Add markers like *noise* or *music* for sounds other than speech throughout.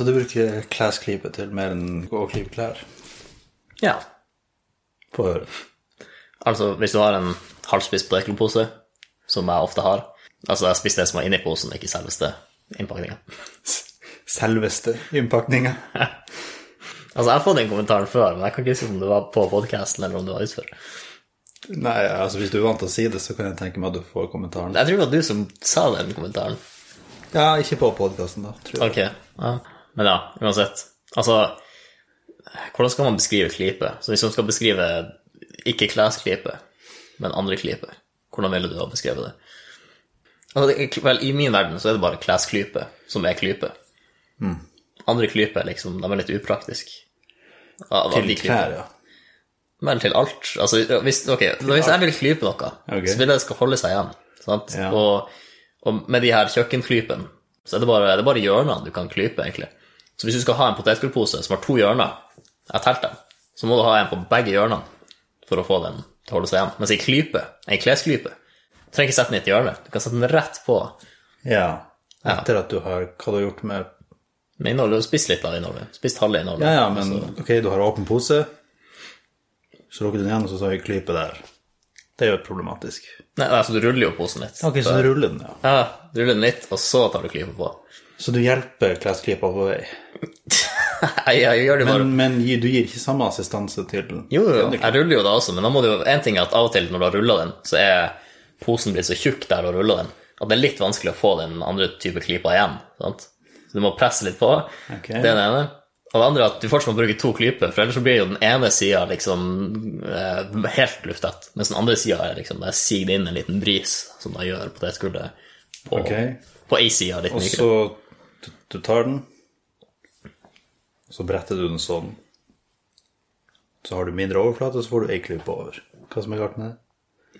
Så du bruker klesklype til mer enn å klype klær? Ja. På høre. Altså, hvis du har en halvspist potetgullpose, som jeg ofte har Altså, jeg spiser det som er inni posen, ikke selveste innpakninga. *laughs* Selveste innpakninga. *laughs* Altså, jeg har fått den kommentaren før, men jeg kan ikke si om det var på podkasten eller om det var utfor. Nei, altså hvis du er vant til å si det, så kan jeg tenke meg at du får kommentaren. Jeg tror det var du som sa den kommentaren. Ja, ikke på podkasten, da, tror jeg. Ok, ja. Men ja, uansett. Altså, hvordan skal man beskrive klype? Så hvis man skal beskrive ikke klesklype, men andre klype, hvordan ville du ha beskrevet det? Altså, vel, I min verden så er det bare klesklype som er klype. Andre klyper liksom, de er litt upraktiske. Av Til klær, ja. Vel, til alt. Altså, hvis, ok, hvis jeg vil klype noe, okay. så vil jeg det skal holde seg igjen. Sant? Ja. Og, og med de her kjøkkenklypene, så er det bare, det er bare hjørnene du kan klype, egentlig. Så hvis du skal ha en potetgullpose som har to hjørner, jeg har telt dem, så må du ha en på begge hjørnene for å få den til å holde seg igjen. Mens ei klype, ei klesklype, du trenger ikke sette den i et hjørne. Du kan sette den rett på Ja. Etter at du har Hva du har gjort med med innholdet. Du har spist litt av innholdet. Spist halve innholdet. Ja, ja, men så... ok, du har åpen pose, så lukker du den igjen, og så har du klype der. Det er jo problematisk. nei, altså, du ruller jo posen litt. Ok, så du ruller den, ja. Ja, du ruller den litt, og så tar du klypa på. Så du hjelper klesklypa på vei. Nei, jeg gjør det bare Men, men du gir ikke samme assistanse til Jo, jo, jeg ruller jo da også, men da må du jo En ting er at av og til når du har rulla den, så er posen blitt så tjukk der du har rulla den, at det er litt vanskelig å få den andre type klypa igjen. sant? Så du må presse litt på. Okay. Det er det ene. Og det andre er at du fortsatt må bruke to klyper, for ellers så blir jo den ene sida liksom eh, helt luftet, mens den andre sida liksom der siger det inn en liten bris, som da gjør på på, Ok. på ei side litt Og så du tar den, så bretter du den sånn. Så har du mindre overflate, så får du ei klype over. Hva som er galt med det?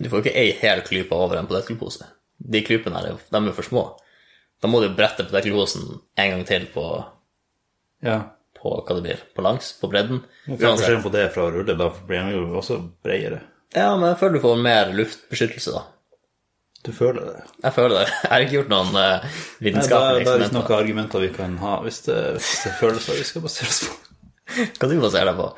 Du får ikke ei hel klype over en potetgullpose. De klypene her, er de er jo for små. Da må du brette potetgullposen en gang til på, Ja. på hva det blir, på langs, på bredden. Hva er forskjellen på det fra å rulle? Da blir den jo også bredere. Ja, men jeg føler du får mer luftbeskyttelse, da. Du føler det. Jeg føler det. Jeg har ikke gjort noen uh, Nei, da, Det er ikke noen argumenter vi kan ha hvis det, hvis det føles vi skal basere oss på. Hva du baserer deg på?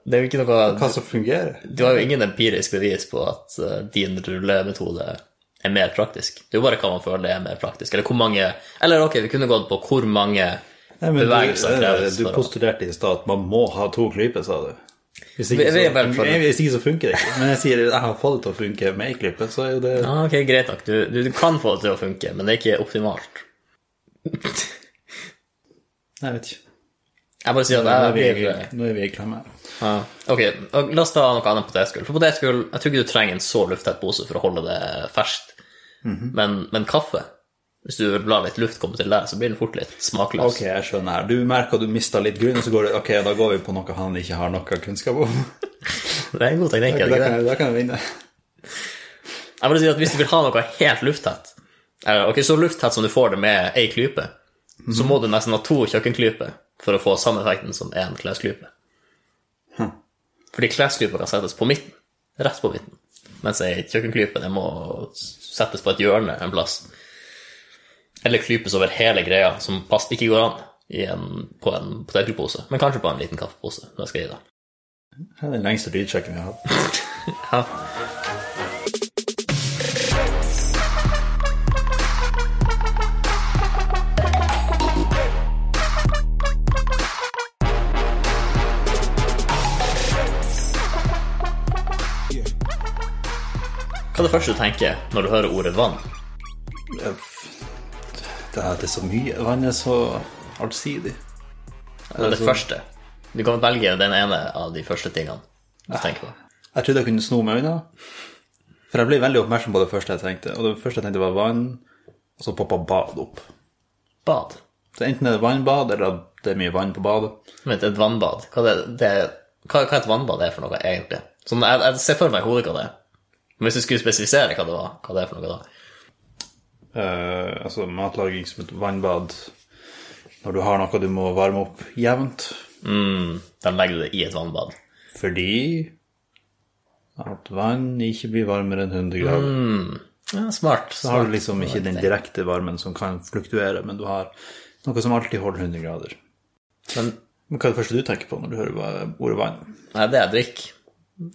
Det er jo ikke noe Hva som fungerer. Du har jo ingen empirisk bevis på at uh, din rullemetode er mer praktisk. Det er jo bare hva man føler er mer praktisk. Eller hvor mange Eller ok, vi kunne gått på hvor mange Nei, men du, bevegelser eh, kreves du å postulerte i stad at man må ha to klyper, sa du. Hvis ikke, er så, for- hvis ikke så funker det ikke. Men jeg sier jeg har fått det til å funke med i klippet, så er jo det ah, ok, greit nok. Du, du, kan få det til å funke, men det er ikke optimalt. Jeg vet ikke. Jeg bare sier Nå at er vi, jeg blir nå er vi i klemme. ja. Ok, og la oss ta noe annet potetgull. For potetgull, jeg tror ikke du trenger en så lufttett pose for å holde det ferskt. Mhm. men, men kaffe, hvis du lar litt luft komme til der, så blir den fort litt smakløs. Ok, jeg skjønner her. Du merker at du mista litt grunn, og så går det Ok, da går vi på noe han ikke har noe kunnskap om. *laughs* Det er en god teknikk, Da kan, da kan jeg vinne. Jeg vil si at hvis du vil ha noe helt lufttett, ok, så lufttett som du får det med ei klype, så må du nesten ha to kjøkkenklyper for å få samme effekten som én klesklype. Fordi klesklyper kan settes på midten, rett på midten, mens ei kjøkkenklype det må settes på et hjørne en plass. Eller klypes over hele greia, som passer ikke går an i en, på en potetgullpose, men kanskje på en liten kaffepose. Det skal jeg gi deg. Det er den lengste lydsjekken vi har hatt. *laughs* Ja. Hva er det første du tenker når du hører ordet vann? Det er, det er så mye. Vann er så allsidig. Det er det første. Du kan velge den ene av de første tingene du tenker på. Jeg trodde jeg kunne sno meg unna. For jeg ble veldig oppmerksom på det første jeg tenkte. Og det første jeg tenkte var vann, og så poppa bad opp. Bad. Så enten er det vannbad, eller det er mye vann på badet. Vent, et vannbad. Hva, det, det, hva, hva et vannbad er for noe, egentlig? Sånn, jeg, jeg ser for meg hodet hva det er. Men hvis du skulle spesifisere hva det var, hva det er for noe da? Eh, altså matlaging som et vannbad når du har noe du må varme opp jevnt. Mm, de legger det i et vannbad. Fordi at vann ikke blir varmere enn 100 grader. Ja, smart. Så har du liksom ikke den direkte varmen som kan fluktuere, men du har noe som alltid holder 100 grader. Men Men hva er det første du tenker på når du hører ordet vann? Nei, det er drikk.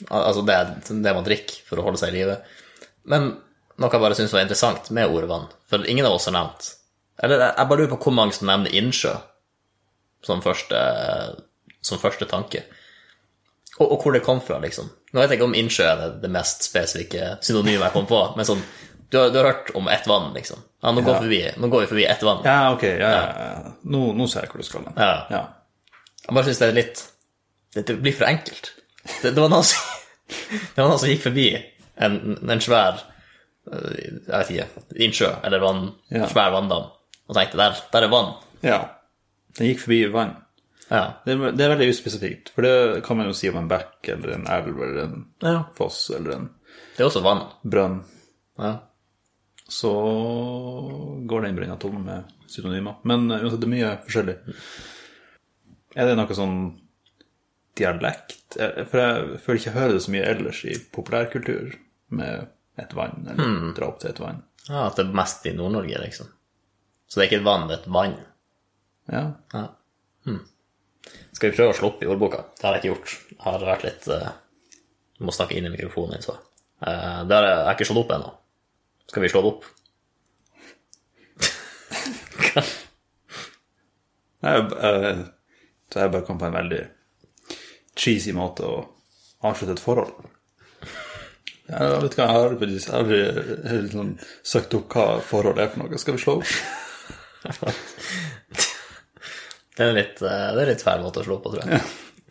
Altså, det er det man drikker for å holde seg i live. Men noe jeg bare syns var interessant med ordet vann, for ingen av oss har nevnt Eller jeg bare lurer på hvor mange som nevner innsjø som første, som første tanke. Og, og hvor det kom fra, liksom. Nå vet jeg ikke om innsjø er det, det mest spesifikke synonymet jeg kom på, men sånn du har, du har hørt om ett vann, liksom. Ja, nå, går, vi forbi ett vann. Ja, ok, ja, ja. Nå, nå ser jeg hvor du skal hen. Ja. Jeg bare syns det er litt Det, blir for enkelt. Det, det, var som, *laughs* det var noen som gikk forbi en, en svær Jeg vet ikke innsjø eller vann, Ja. svær vanndam og tenkte der, der er vann. ja. Den gikk forbi vann. Ja. Det er, det er veldig uspesifikt, for det kan man jo si om en bekk eller en elv eller en ja. foss eller en Det er også vann. brønn. Ja. Så går den brønna tom med synonymer. Men uh, uansett, det er mye forskjellig. Er det noe sånn dialekt? Eh, For jeg føler ikke jeg hører det så mye ellers i populærkultur med et vann, eller dra opp til et vann. ja, At det er mest i Nord-Norge, liksom. Så det er ikke et vann, det er et vann. Ja. Ja. Hm. Skal vi prøve å slå opp i ordboka? Det har jeg ikke gjort. Jeg har vært litt uh, Må snakke inn i mikrofonen. Så. Uh, det har jeg, jeg har ikke slått opp ennå. Skal vi slå det opp? *laughs* Jeg, jeg, så jeg bare kom på en veldig cheesy måte å avslutte et forhold. Jeg vet ikke, jeg har har aldri sånn, søkt opp hva forholdet er for noe. Skal vi slå opp? Det er litt, uh, det er litt feil måte å slå på, tror jeg. Ja.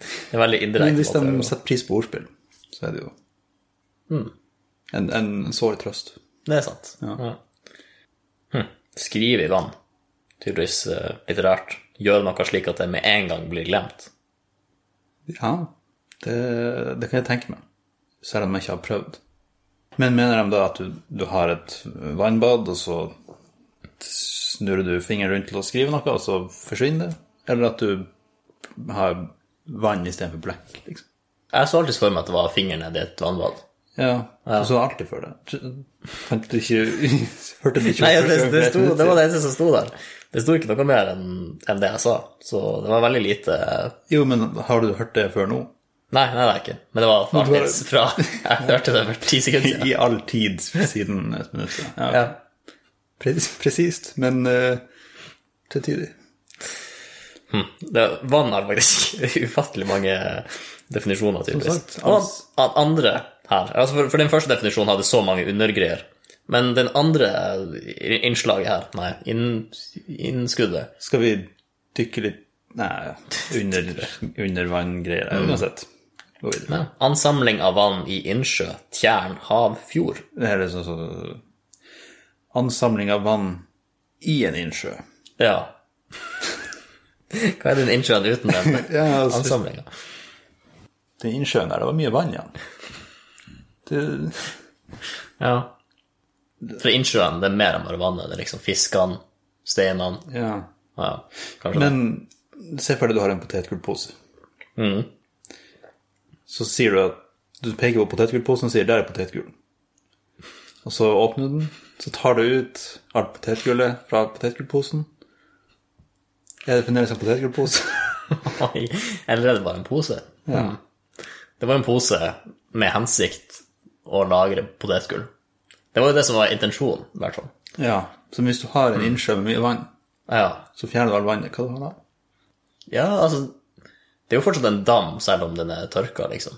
Det er veldig Men indirekte. hvis de setter pris på ordspill, så er det jo en, en sår trøst. Det er sant. Ja. Hm. Skrive i vann. Tydeligvis uh, litterært. Gjøre noe slik at det med en gang blir glemt. Ja, det, det kan jeg tenke meg. Selv om jeg ikke har prøvd. Men mener de da at du, du har et vannbad, og så snurrer du fingeren rundt til å skrive noe, og så forsvinner det? Eller at du har vann istedenfor blekk, liksom? Jeg så alltid for meg at det var fingeren nedi et vannbad. Ja, du så alltid for det. Fant du ikke *laughs* Hørte du ikke Nei, det, det, sto, det var det eneste som sto der. Det sto ikke noe mer enn det jeg sa. Så det var veldig lite Jo, men har du hørt det før nå? Nei, nei, det er ikke. Men det var alltid fra Jeg hørte det for ti sekunder siden. I all tid siden et minutt. Ja. Ja. Pre- Presist, men uh, til tider. Hmm. vann har faktisk *laughs* ufattelig mange definisjoner, tydeligvis. sagt, Og andre her altså for, for den første definisjonen hadde så mange undergreier. Men den andre innslaget her, nei, inn, innskuddet Skal vi dykke litt Nei, under, under vanngreier. Uansett. Gå videre. ja. Ansamling av vann i innsjø, tjern, hav, fjord. Det her er sånn så, Ansamling av vann i en innsjø. Ja. Hva er den innsjøen uten den *laughs* Ja, altså, ansamlinga? Den innsjøen der, det var mye vann igjen. Det, Ja. For innsjøen, det er mer enn bare vannet. Det er liksom fiskene, steinene ja. Ja, det. Men se for deg du har en potetgullpose. Mhm. Så sier du at du peker på potetgullposen og sier 'der er potetgull'. Og så åpner du den, så tar du ut alt potetgullet fra potetgullposen. Er det fremdeles en potetgullpose? *laughs* Eller er det bare en pose? Ja. Det var en pose med hensikt å lagre potetgull. Det var jo det som var intensjonen, i hvert fall. ja. Så hvis du har en innsjø med mye vann, Ja. så fjerner du all vannet. Hva du har da? ja, altså Det er jo fortsatt en dam, selv om den er tørka, liksom.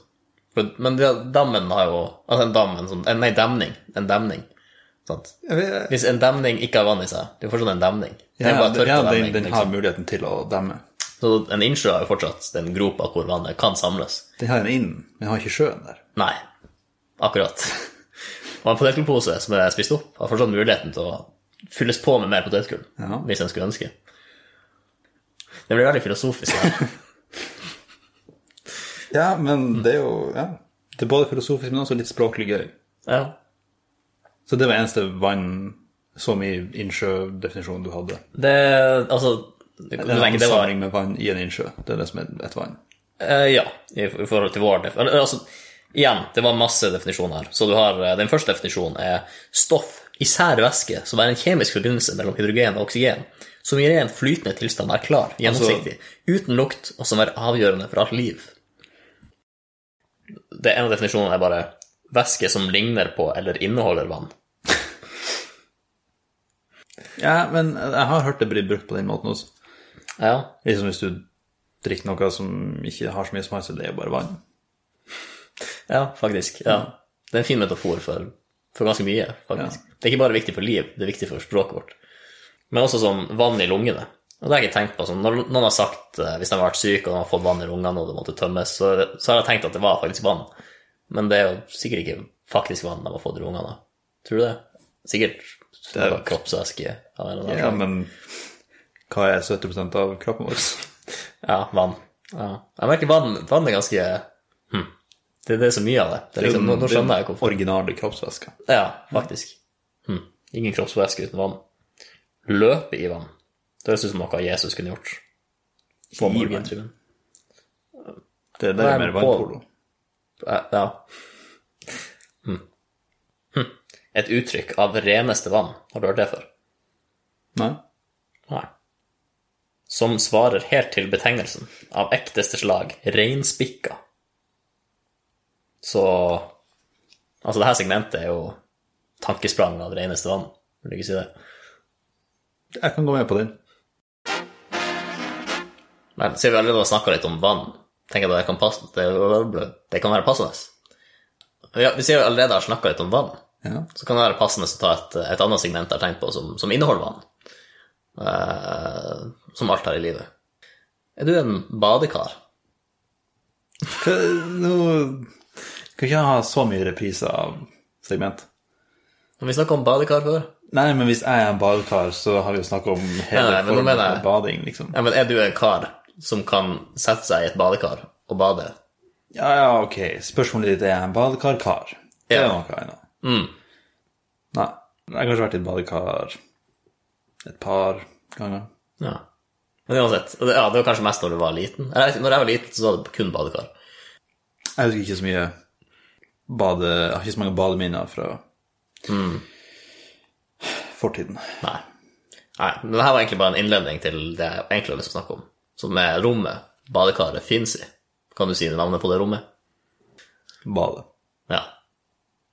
Men dammen har jo Altså en dam, en sånn Nei, demning. En demning. Sant? Hvis en demning ikke har vann i seg, det er fortsatt en demning. Ja, bare ja, den, den har liksom. muligheten til å demme. Så en innsjø har jo fortsatt den gropa hvor vannet kan samles. Den har en inn, men har ikke sjøen der. Nei, akkurat. Og en potetgullpose som er spist opp, har fortsatt muligheten til å fylles på med mer potetgull, Ja. hvis en skulle ønske. Det blir veldig filosofisk. her. *laughs* Ja, men det er jo ja. Det er både filosofisk, men også litt språklig gøy. Ja. Så det var eneste vann som i innsjødefinisjonen du hadde. Det Altså, du En samling det med vann i en innsjø. Det er det som er et vann. Uh, Ja, i i forhold til vår definisjon. Altså, igjen, det var masse definisjoner her. Så du har eh, Den første definisjonen er stoff i sær væske som er en kjemisk forbindelse mellom hydrogen og oksygen, som i ren flytende tilstand er klar, gjennomsiktig, uten lukt, og som er avgjørende for alt liv. Det ene definisjonene er bare væske som ligner på eller inneholder vann. Ja, men jeg har hørt det bli brukt på den måten også. Ja, Liksom hvis du drikker noe som ikke har så mye smak, så det er jo bare vann. ja faktisk. Ja. Det er en fin metafor for, for ganske mye, faktisk. Det er ikke bare viktig for liv, det er viktig for språket vårt. Men også som vann i lungene. Og det har jeg tenkt på. Sånn, når noen har sagt, eh, hvis de har vært syke og de har fått vann i lungene og det måtte tømmes, så, så har jeg tenkt at det var faktisk vann. Men det er jo sikkert ikke faktisk vann de har fått i lungene. Tror du det? Sikkert Det er- kroppsvæske. Ja, men hva er 70% av kroppen vår? *laughs* Ja, vann. Ja. Jeg merker vann, vann er ganske hm. det, det er så mye av det. det liksom, nå, nå skjønner jeg hvorfor. Originale kroppsvæsker. Ja, faktisk. Hm. Ingen kroppsvæske uten vann. Løpe i vann. Det høres ut som noe Jesus kunne gjort. På morgentribunen. Det, det er mer vannpolo. Ja. ja. Hm. Hm. Et uttrykk av reneste vann. Har du hørt det før? Nei? Nei. Som svarer helt til betegnelsen av ekteste slag, reinspikka. Så Altså, det her segmentet er jo tankesprang av reneste vann, vil du ikke si det? Jeg kan gå med på den. Men siden vi allerede har snakka litt om vann, tenker jeg det kan, passe, det, det kan være passende. Ja, vi sier vi allerede har snakka litt om vann, Ja. så kan det være passende å ta et, et annet segment jeg har tenkt på, som, som inneholder vann. Uh, som alt her i livet. Er du en badekar? Hva, nå kan ikke ha så mye repriser av segment. Har vi snakka om badekar før? Nei, men hvis jeg er en badekar, så har vi jo snakka om hele Nei, nei, formen for bading, liksom. Ja, men er du en kar som kan sette seg i et badekar og bade? Ja, ja, ok. Spørsmålet ditt er en badekar-kar. Det er Ja. noe annet. Mm. Nei. Jeg har kanskje vært i et badekar et par ganger. Ja. Men uansett, ja, det var kanskje mest når du var liten. Eller, når jeg var liten, så var det kun badekar. Jeg husker ikke så mye bade... Jeg har ikke så mange bademinner fra Mm. fortiden. Nei. Nei, men det her var egentlig bare en innledning til det jeg egentlig har lyst til å snakke om. Som er rommet badekaret finnes i. Kan du si navnet på det rommet? Bade. Ja.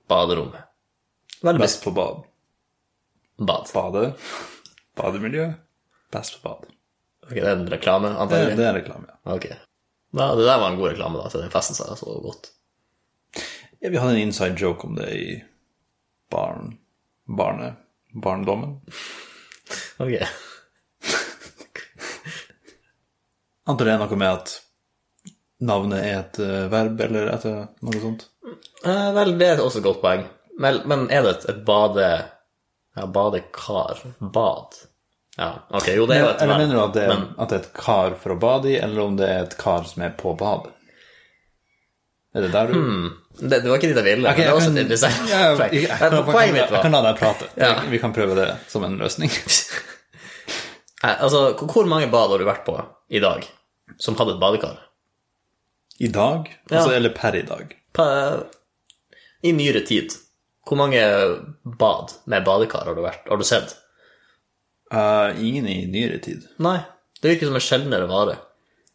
Baderommet. Veldig Best på bad. bad. Bade. Bademiljø. Best på bad. Ok, det er en reklame, Det, antagelig? det er en reklame, ja. Ok. Da, det der var en god reklame, da, til den festen seg så godt. ja. Vi hadde en inside joke om det i barn... Barne... Barndommen. Ok. Antar det er noe med at navnet er et uh, verb, eller et, eh, noe sånt? Eh, vel, det er også et godt poeng. Men, men er det et, et bade... Ja, badekar? Bad? Ja, ok, jo, det er jo et Eller verb, mener du at det, er, men- at det er et kar for å bade i, eller om det er et kar som er på badet? Er det der du Det, det var ikke dit jeg ville. Okay, men det er jeg også kan- et interessant Ja, jeg, jeg, jeg, kan- Poenget mitt jeg, kan la deg prate. Ja. Vi, kan prøve det som en løsning. *laughs* Altså, hvor mange bad har du vært på i dag som hadde et badekar? I dag? Ja. Altså, eller per i dag? Per, I nyere tid. Hvor mange bad med badekar har du vært? Har du sett? Uh, ingen i nyere tid. Nei. Det virker som en sjeldnere vare.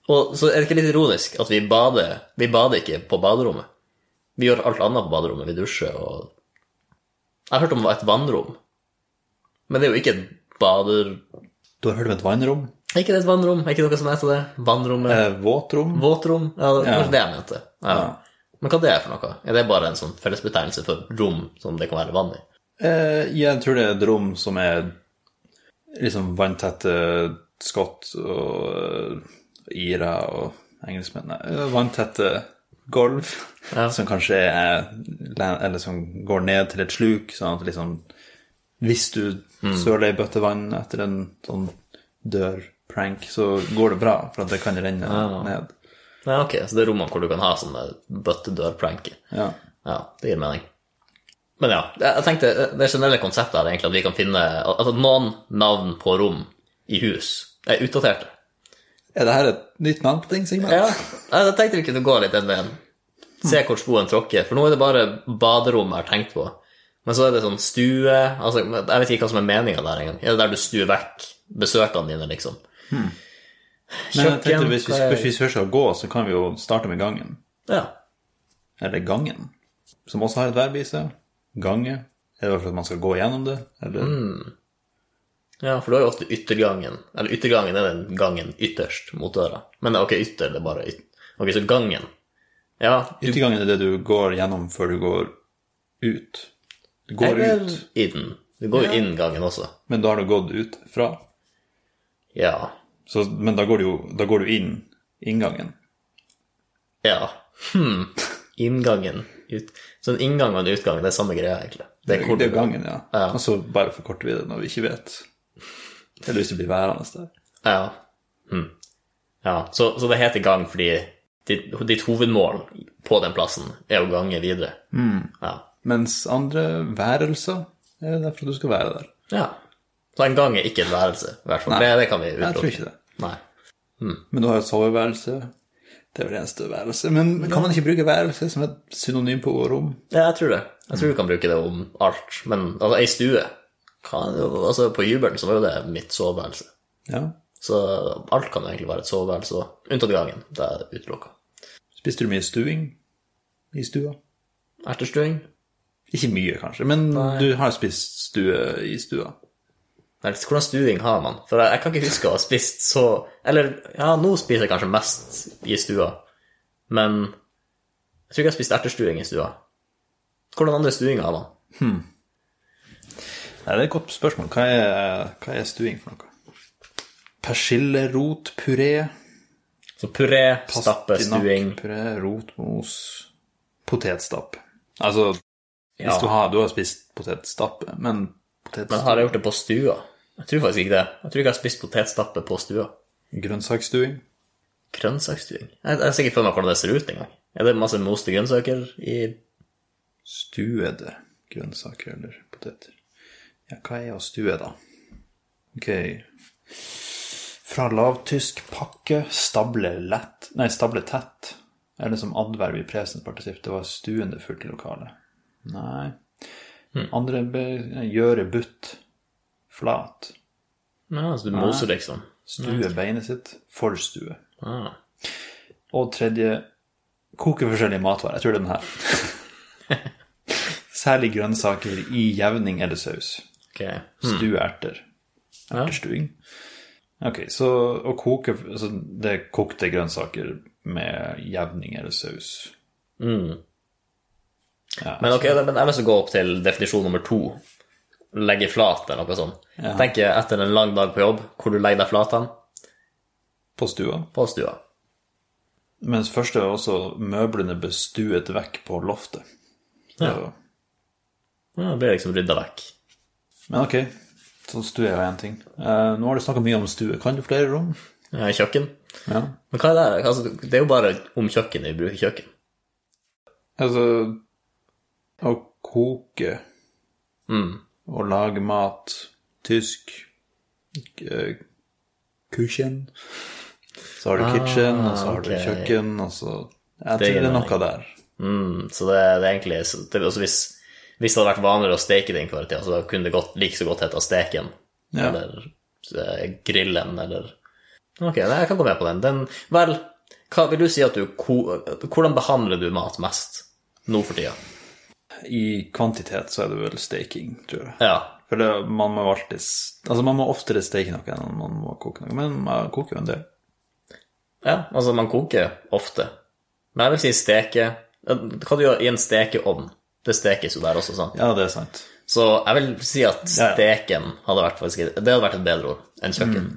Og så er det ikke litt ironisk at vi bader Vi bader ikke på baderommet. Vi gjør alt annet på baderommet. Vi dusjer og Jeg har hørt om et vannrom. Men det er jo ikke et bader... Du har hørt om et vannrom? Er ikke det et vannrom? Er ikke noe som heter det? Vannrommet? Eh, våtrom? Våtrom? Ja, det var Ja. det jeg mente. Ja. Men hva det er for noe? Er det bare en sånn fellesbetegnelse for rom som det kan være vann i? Eh, jeg tror det er et rom som er liksom vanntette skott og uh, ira og engelskmenn eh, Vanntette gulv *laughs* Ja. som kanskje er Eller som går ned til et sluk, sånn at liksom Hvis du søler ei bøtte vann etter en sånn dørprank, så går det bra, for at det kan renne ned. Ja, ok, så det er rommene hvor du kan ha sånne bøttedørpranker. Ja. Ja, det gir mening. Men ja, jeg jeg tenkte, det generelle konseptet er egentlig at vi kan finne Altså noen navn på rom i hus er utdaterte. Er det her et nytt navn på ting, Sigmund? Ja, jeg tenkte vi kunne gå litt den veien. Se hvor skoen tråkker. For nå er det bare baderom jeg har tenkt på. Men så er det sånn stue altså, Jeg vet ikke hva som er meninga der engang. Er det der du stuer vekk besøkene dine, liksom. Men jeg tenkte, hvis vi, hvis vi først skal gå, så kan vi jo starte med gangen. Ja. Eller gangen, som også har et verb i seg. Gange. Er det for at man skal gå gjennom det? Eller? Mm. ja, for du har jo ofte yttergangen. Eller yttergangen er den gangen ytterst mot døra. Men ok, ytter, det er bare yt... Ok, så gangen. Ja, du Yttergangen er det du går gjennom før du går ut. Du går Eller ut, inn. Du går jo inn gangen også. men da har du gått ut fra. Ja. Så, men da går du jo da går du inn inngangen. Ja. Hmm. Inngangen. Ut. Så en inngang og en utgang, det er samme greia, egentlig. Det er det er gangen, ja. Ja. Og så bare forkorter vi det når vi ikke vet. Eller hvis det blir værende der. Ja. Hmm. ja. Så, så det heter gang fordi ditt, ditt hovedmål på den plassen er å gange videre. Ja. Mens andre værelser er derfor du skal være der. ja. Så en gang er ikke et værelse, i hvert fall. Nei. Det, kan vi Jeg tror ikke det. Nei. Men du har jo et soveværelse. Det er vel eneste værelse. Men kan man ikke bruke værelse som et synonym på rom? Ja, jeg tror det. Jeg tror du kan bruke det om alt. Men altså, ei stue kan, altså, På hybelen så var jo det mitt soveværelse. Ja. Så alt kan egentlig være et soveværelse òg. Unntatt gangen. Det er utelukka. Spiste du mye stuing i stua? Ertestuing? Ikke mye, kanskje, men du har spist stue i stua. Hvordan stuing har man? For jeg, jeg kan ikke huske å ha spist så Eller ja, nå spiser jeg kanskje mest i stua, men jeg tror ikke jeg har spist ertestuing i stua. Hvordan andre stuinger har man? Nei, det er et godt spørsmål. Hva er, hva er stuing for noe? Persillerotpuré, Så puré, stappe, stuing puré, rotmos, potetstappe. Altså, hvis Ja. du, har, du har spist potetstappe, men Men har jeg gjort det på stua? Jeg tror faktisk ikke det. Jeg tror ikke jeg har spist potetstappe på stua. Grønnsaksstuing? Grønnsaksstuing? Jeg, jeg ser ikke for meg hvordan det ser ut engang. Er det masse moste grønnsaker i Stuede grønnsaker eller poteter. Ja, hva er å stue, da? Ok. Fra lavtysk pakke, stable lett Nei, stable tett. Eller som adverb i presens partisipp. Det var stuende fullt i lokalet. Nei. Andre be, gjøre butt. Flat. Ja, så du moser, liksom. Stue beinet sitt. Forstue. Ah. Og tredje koke forskjellige matvarer. Jeg tror det er den her. *laughs* Særlig grønnsaker i jevning eller saus. Ok. Stue erter. Ertestuing. Ok, så å koke altså Det er kokte grønnsaker med jevning eller saus. Ja, Men ok, men jeg har lyst til å gå opp til definisjon nummer to. Legge flat, eller noe sånt. Tenk etter en lang dag på jobb, hvor du legger deg flat hen? På stua. På stua. Mens første er også møblene bestuet vekk på loftet. Ja. Ja, det blir liksom rydda vekk. Men ok, så stue er jo én ting. Uh, nå har du snakka mye om stue. Kan du flere rom? Ja, Kjøkken. Ja. Men hva er det? Altså, det er jo bare om kjøkkenet vi bruker kjøkken. Altså Å koke og lage mat Tysk eh, Kuchen. Så har du kitchen, og så har du kjøkken, og så Jeg Det tror det er noe der. Mm, så det, det er egentlig så det, hvis, hvis det hadde vært vanligere å steke ting før i tida, så kunne det godt, like så godt hete steken. Ja. Eller eh, grillen, eller Ok, jeg kan gå med på den. den vel, hva vil du si at du Hvordan behandler du mat mest nå for tida? I kvantitet så er det vel staking, tror jeg. Ja. For det, man må jo alltid Altså, man må oftere steke noe enn man må koke noe. Men man koker jo en del. ja, altså man koker ofte. Men jeg vil si steke Hva du gjør i en stekeovn? Det stekes jo der også, sant? Ja, det er sant. Så jeg vil si at steken hadde vært, faktisk, det hadde vært et bedre ord enn kjøkken.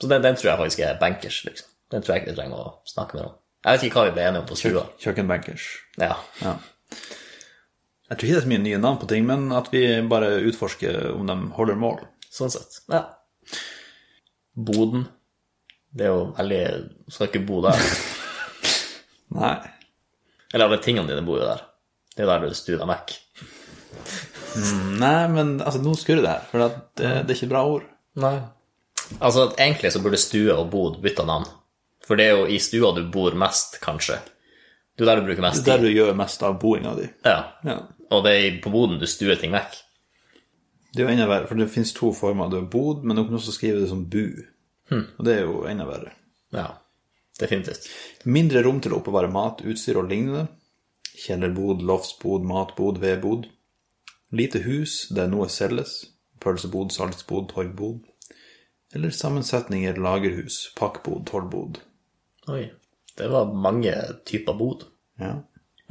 Så den, den tror jeg faktisk er bankers, liksom. Den tror jeg ikke vi trenger å snakke mer om. Jeg vet ikke hva vi ble enige om på stua. Kjøkkenbankers. Ja. Ja. Jeg tror ikke det er så mye nye navn på ting, men at vi bare utforsker om de holder mål. Sånn sett. Ja. Boden. Det er jo veldig Skal ikke bo der. *laughs* Nei. Eller alle tingene dine bor jo der. Det er jo der du stuer deg vekk. Nei, men altså, nå skurrer det her, for det, det er ikke bra ord. Nei. Altså, egentlig så burde stue og bod bytta navn. For det er jo i stua du bor mest, kanskje. Det er der du bruker mest tid. Det er der du gjør mest av boinga di. Ja. Ja. Og det er på boden du stuer ting vekk. Det er jo enda verre, for det finnes to former. Du har bod, men du kan også skrive det som bu. Og det er jo enda verre. Ja, definitivt. Mindre rom til å oppbevare mat, utstyr og lignende. Kjellerbod, loftsbod, matbod, vedbod. Lite hus der noe selges. Pølsebod, salgsbod, torgbod. Eller sammensetninger, lagerhus, pakkbod, tollbod. Oi. Det var mange typer bod. Ja.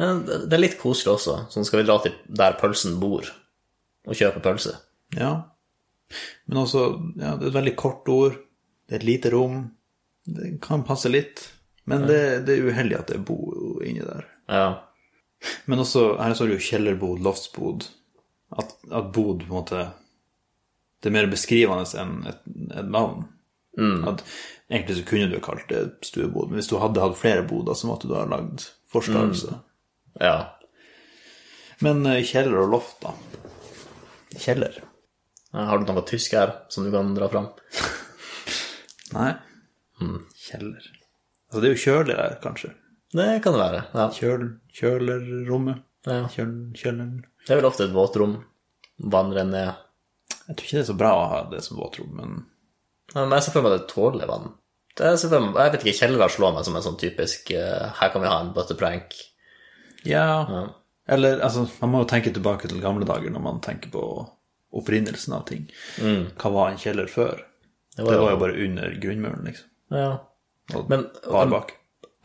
Men det er litt koselig også. Sånn skal vi dra til der pølsen bor, og kjøpe pølse. ja. Men også, ja, det er et veldig kort ord. Det er et lite rom. Det kan passe litt. Men det, det er uheldig at det er bo inni der. Ja. Men også, her står det jo kjellerbod, loftsbod. At, at bod på en måte Det er mer beskrivende enn et, et navn. At, egentlig så kunne du kalt det stuebod, men hvis du hadde hatt flere boder, så måtte du ha lagd forstavelse. Ja. Men eh, kjeller og loft, da? Kjeller? Har du noe tysk her som du kan dra fram? *laughs* Nei. Kjeller. Altså, det er jo kjøler her, kanskje. Det kan det være. Ja. Kjøl, kjølerrommet. ja. Kjøl, kjøleren. Det er vel ofte et våtrom. Vann renner ned. Jeg tror ikke det er så bra å ha det som våtrom, men Ja, Men jeg ser for meg det tåler vann. Det er jeg vet ikke, Kjeller slår meg som en sånn typisk eh, Her kan vi ha en butteprank. Ja. Ja. Eller, altså, man må jo tenke tilbake til gamle dager når man tenker på opprinnelsen av ting. Hva var en kjeller før? Det var var, jo- jo bare under grunnmuren, liksom. ja. Og Men- bar bak.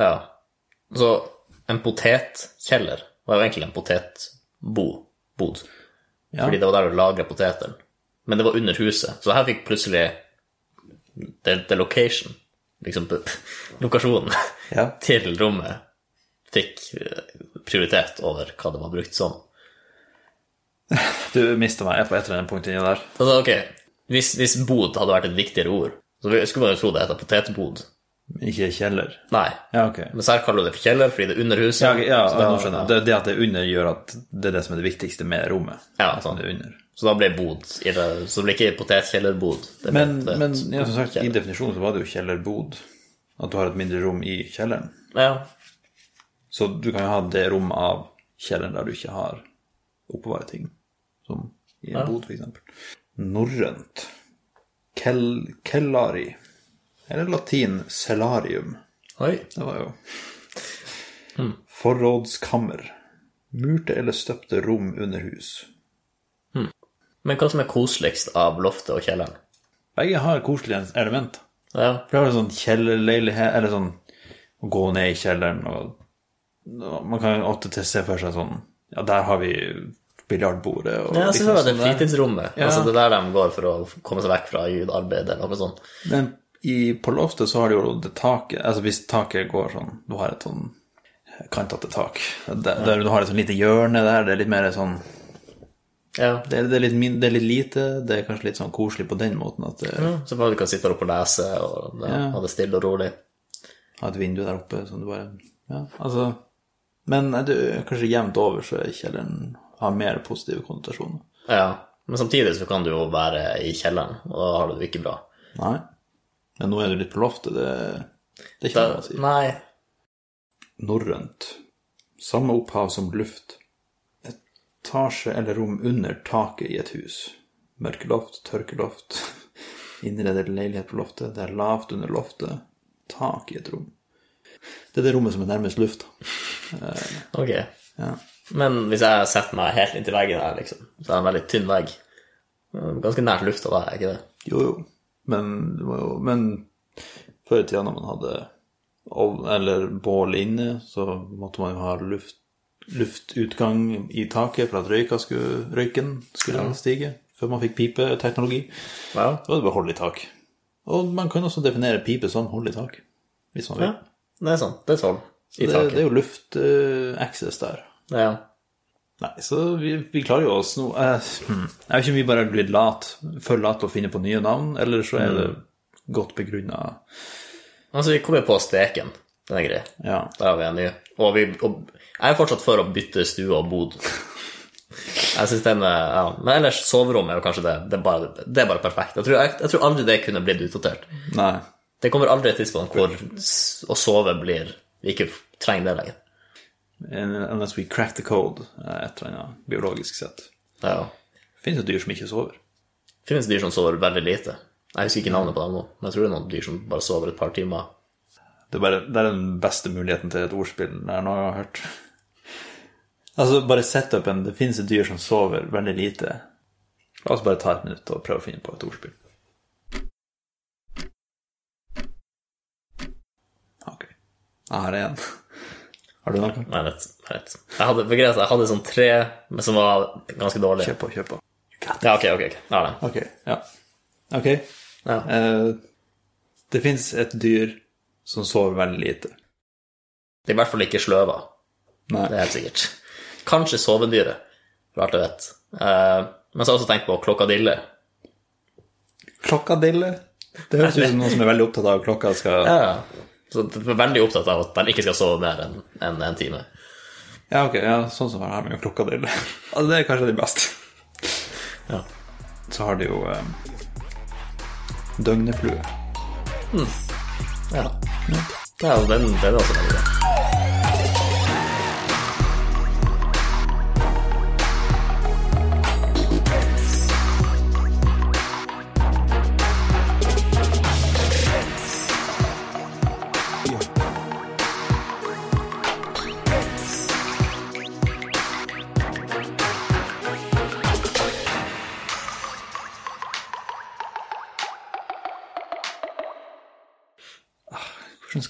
Ja. Så en potetkjeller var jo egentlig en potetbod. Ja. Fordi det var der du lagra potetene. Men det var under huset. Så her fikk plutselig the, the location, liksom *laughs* lokasjonen, Ja. til rommet fikk eh, prioritet over hva det var brukt som. *laughs* Du mista meg på et eller annet punkt inni der. Altså, ok, hvis, hvis bod hadde vært et viktigere ord, så skulle man jo tro det heter potetbod. Ikke kjeller. Nei. Ja, okay. Men her kaller du det for kjeller fordi det er under huset. Ja, okay, ja, så, da, nå. Det, det at det er under, gjør at det er det som er det viktigste med rommet. Ja, sånn. det under. så da ble bod i det, Så det ble ikke potetkjellerbod. Men, et- men ja, som sagt, i definisjonen så var det jo kjellerbod. At du har et mindre rom i kjelleren. Ja. Så du kan jo ha det rommet av kjelleren der du ikke har oppbevare ting. Som i en bod, for eksempel. Norrønt. Kel, kellari. Eller latin cellarium. Oi. Det var jo Forrådskammer. Murte eller støpte rom under hus. Men hva som er koseligst av loftet og kjelleren? Begge har koselige element. Ja. For det er sånn kjellerleilighet, eller sånn å gå ned i kjelleren og Man kan ofte se for seg sånn Ja, der har vi biljardbordet og Ja, liksom så var det sånn der. fritidsrommet. Ja. Altså det der de går for å komme seg vekk fra arbeid eller noe sånt. Men i, på loftet så har du jo det taket Altså hvis taket går sånn Du har et sånn kantete tak. Der, der du har et sånn lite hjørne der, det er litt mer sånn Ja. det er, det, er litt det er litt lite, det er kanskje litt sånn koselig på den måten at det, ja. Så bare du kan sitte der oppe og lese og ja, Ja. ha det stille og rolig. ha et vindu der oppe som du bare Ja, altså Men er det, kanskje jevnt over så er kjelleren har mer positive konnotasjoner. Ja. Men samtidig så kan du jo være i kjelleren, og da har du det ikke bra. Nei. Men nå er du litt på loftet, det, det er ikke noe å si. nei. Norrønt. Samme opphav som luft. Etasje eller rom under taket i et hus. Mørkeloft, tørkeloft. *laughs* Innredet leilighet på loftet. Det er lavt under loftet. Tak i et rom. Det er det rommet som er nærmest lufta. Ok. Ja. Men hvis jeg setter meg helt inntil veggen her, liksom, så er det en veldig tynn vegg. Ganske nært lufta da, er ikke det? Jo, jo. Men, jo, men før i tida når man hadde ovn eller bål inne, så måtte man jo ha luft, luftutgang i taket for at røyka skulle, røyken skulle stige. Før man fikk pipeteknologi. Ja. Da var det bare hold i tak. Og man kan også definere pipe som hold i tak, hvis man vil. ja. Det er sant. Det er sånn. I det, taket. det er jo luftaccess der. Ja. Nei, så vi, vi klarer jo oss nå. eh, hmm. Jeg vet ikke om vi bare er blitt late, for lat til å finne på nye navn, eller så er det godt begrunna Altså, vi kommer på steken. Den er grei. Ja. Da er vi enige. Og, vi, og jeg er fortsatt for å bytte stue og bod. Jeg synes den er, ja. Men ellers, soverommet er jo kanskje det. Det er bare, det er bare perfekt. Jeg tror, jeg, jeg tror aldri det kunne blitt utdatert. Nei. Det kommer aldri et tidspunkt hvor å sove blir Vi ikke trenger det lenger. Unless we crack the code, eh, et eller annet biologisk sett. Ja. Det finnes jo dyr som ikke sover. Det finnes dyr som sover veldig lite. Jeg husker ikke navnet på dem nå, men jeg tror det er noen dyr som bare sover et par timer. Det er, bare, det er den beste muligheten til et ordspill jeg gang har hørt. Altså, bare setupen Det finnes et dyr som sover veldig lite. La oss bare ta et minutt og prøve å finne på et ordspill. Ok. Jeg har én. Har du noe? Nei, rett. vet. Jeg hadde, for jeg hadde sånn tre, men som var ganske dårlige. Kjør på, kjør på. Ja, ok, ok. ok. Jeg har det. Ok, ja. Ok. Ja. Eh, det fins et dyr som sover veldig lite. Det er i hvert fall ikke sløva. Nei. Det er helt sikkert. Kanskje sovedyret, for alt jeg vet. Eh, men så har jeg også tenkt på klokkadille. Klokkadille? Det høres ut som noen som er veldig opptatt av klokka skal Ja, ja. Så de er veldig opptatt av at de ikke skal sove mer enn en, en time. Ja, ok, ja, sånn som her med krokodille. *laughs* til. det er kanskje de beste. Ja. Så har de jo um, døgneflue. Ja. ja den, den er også veldig bra.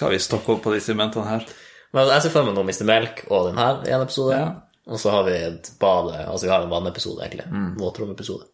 Skal vi stokke opp på disse momentene her? Men jeg ser for meg nå Mr. Melk og den her i en episode. Ja. Og så har vi et bade, altså vi har en vannepisode, egentlig. Våtrommepisode.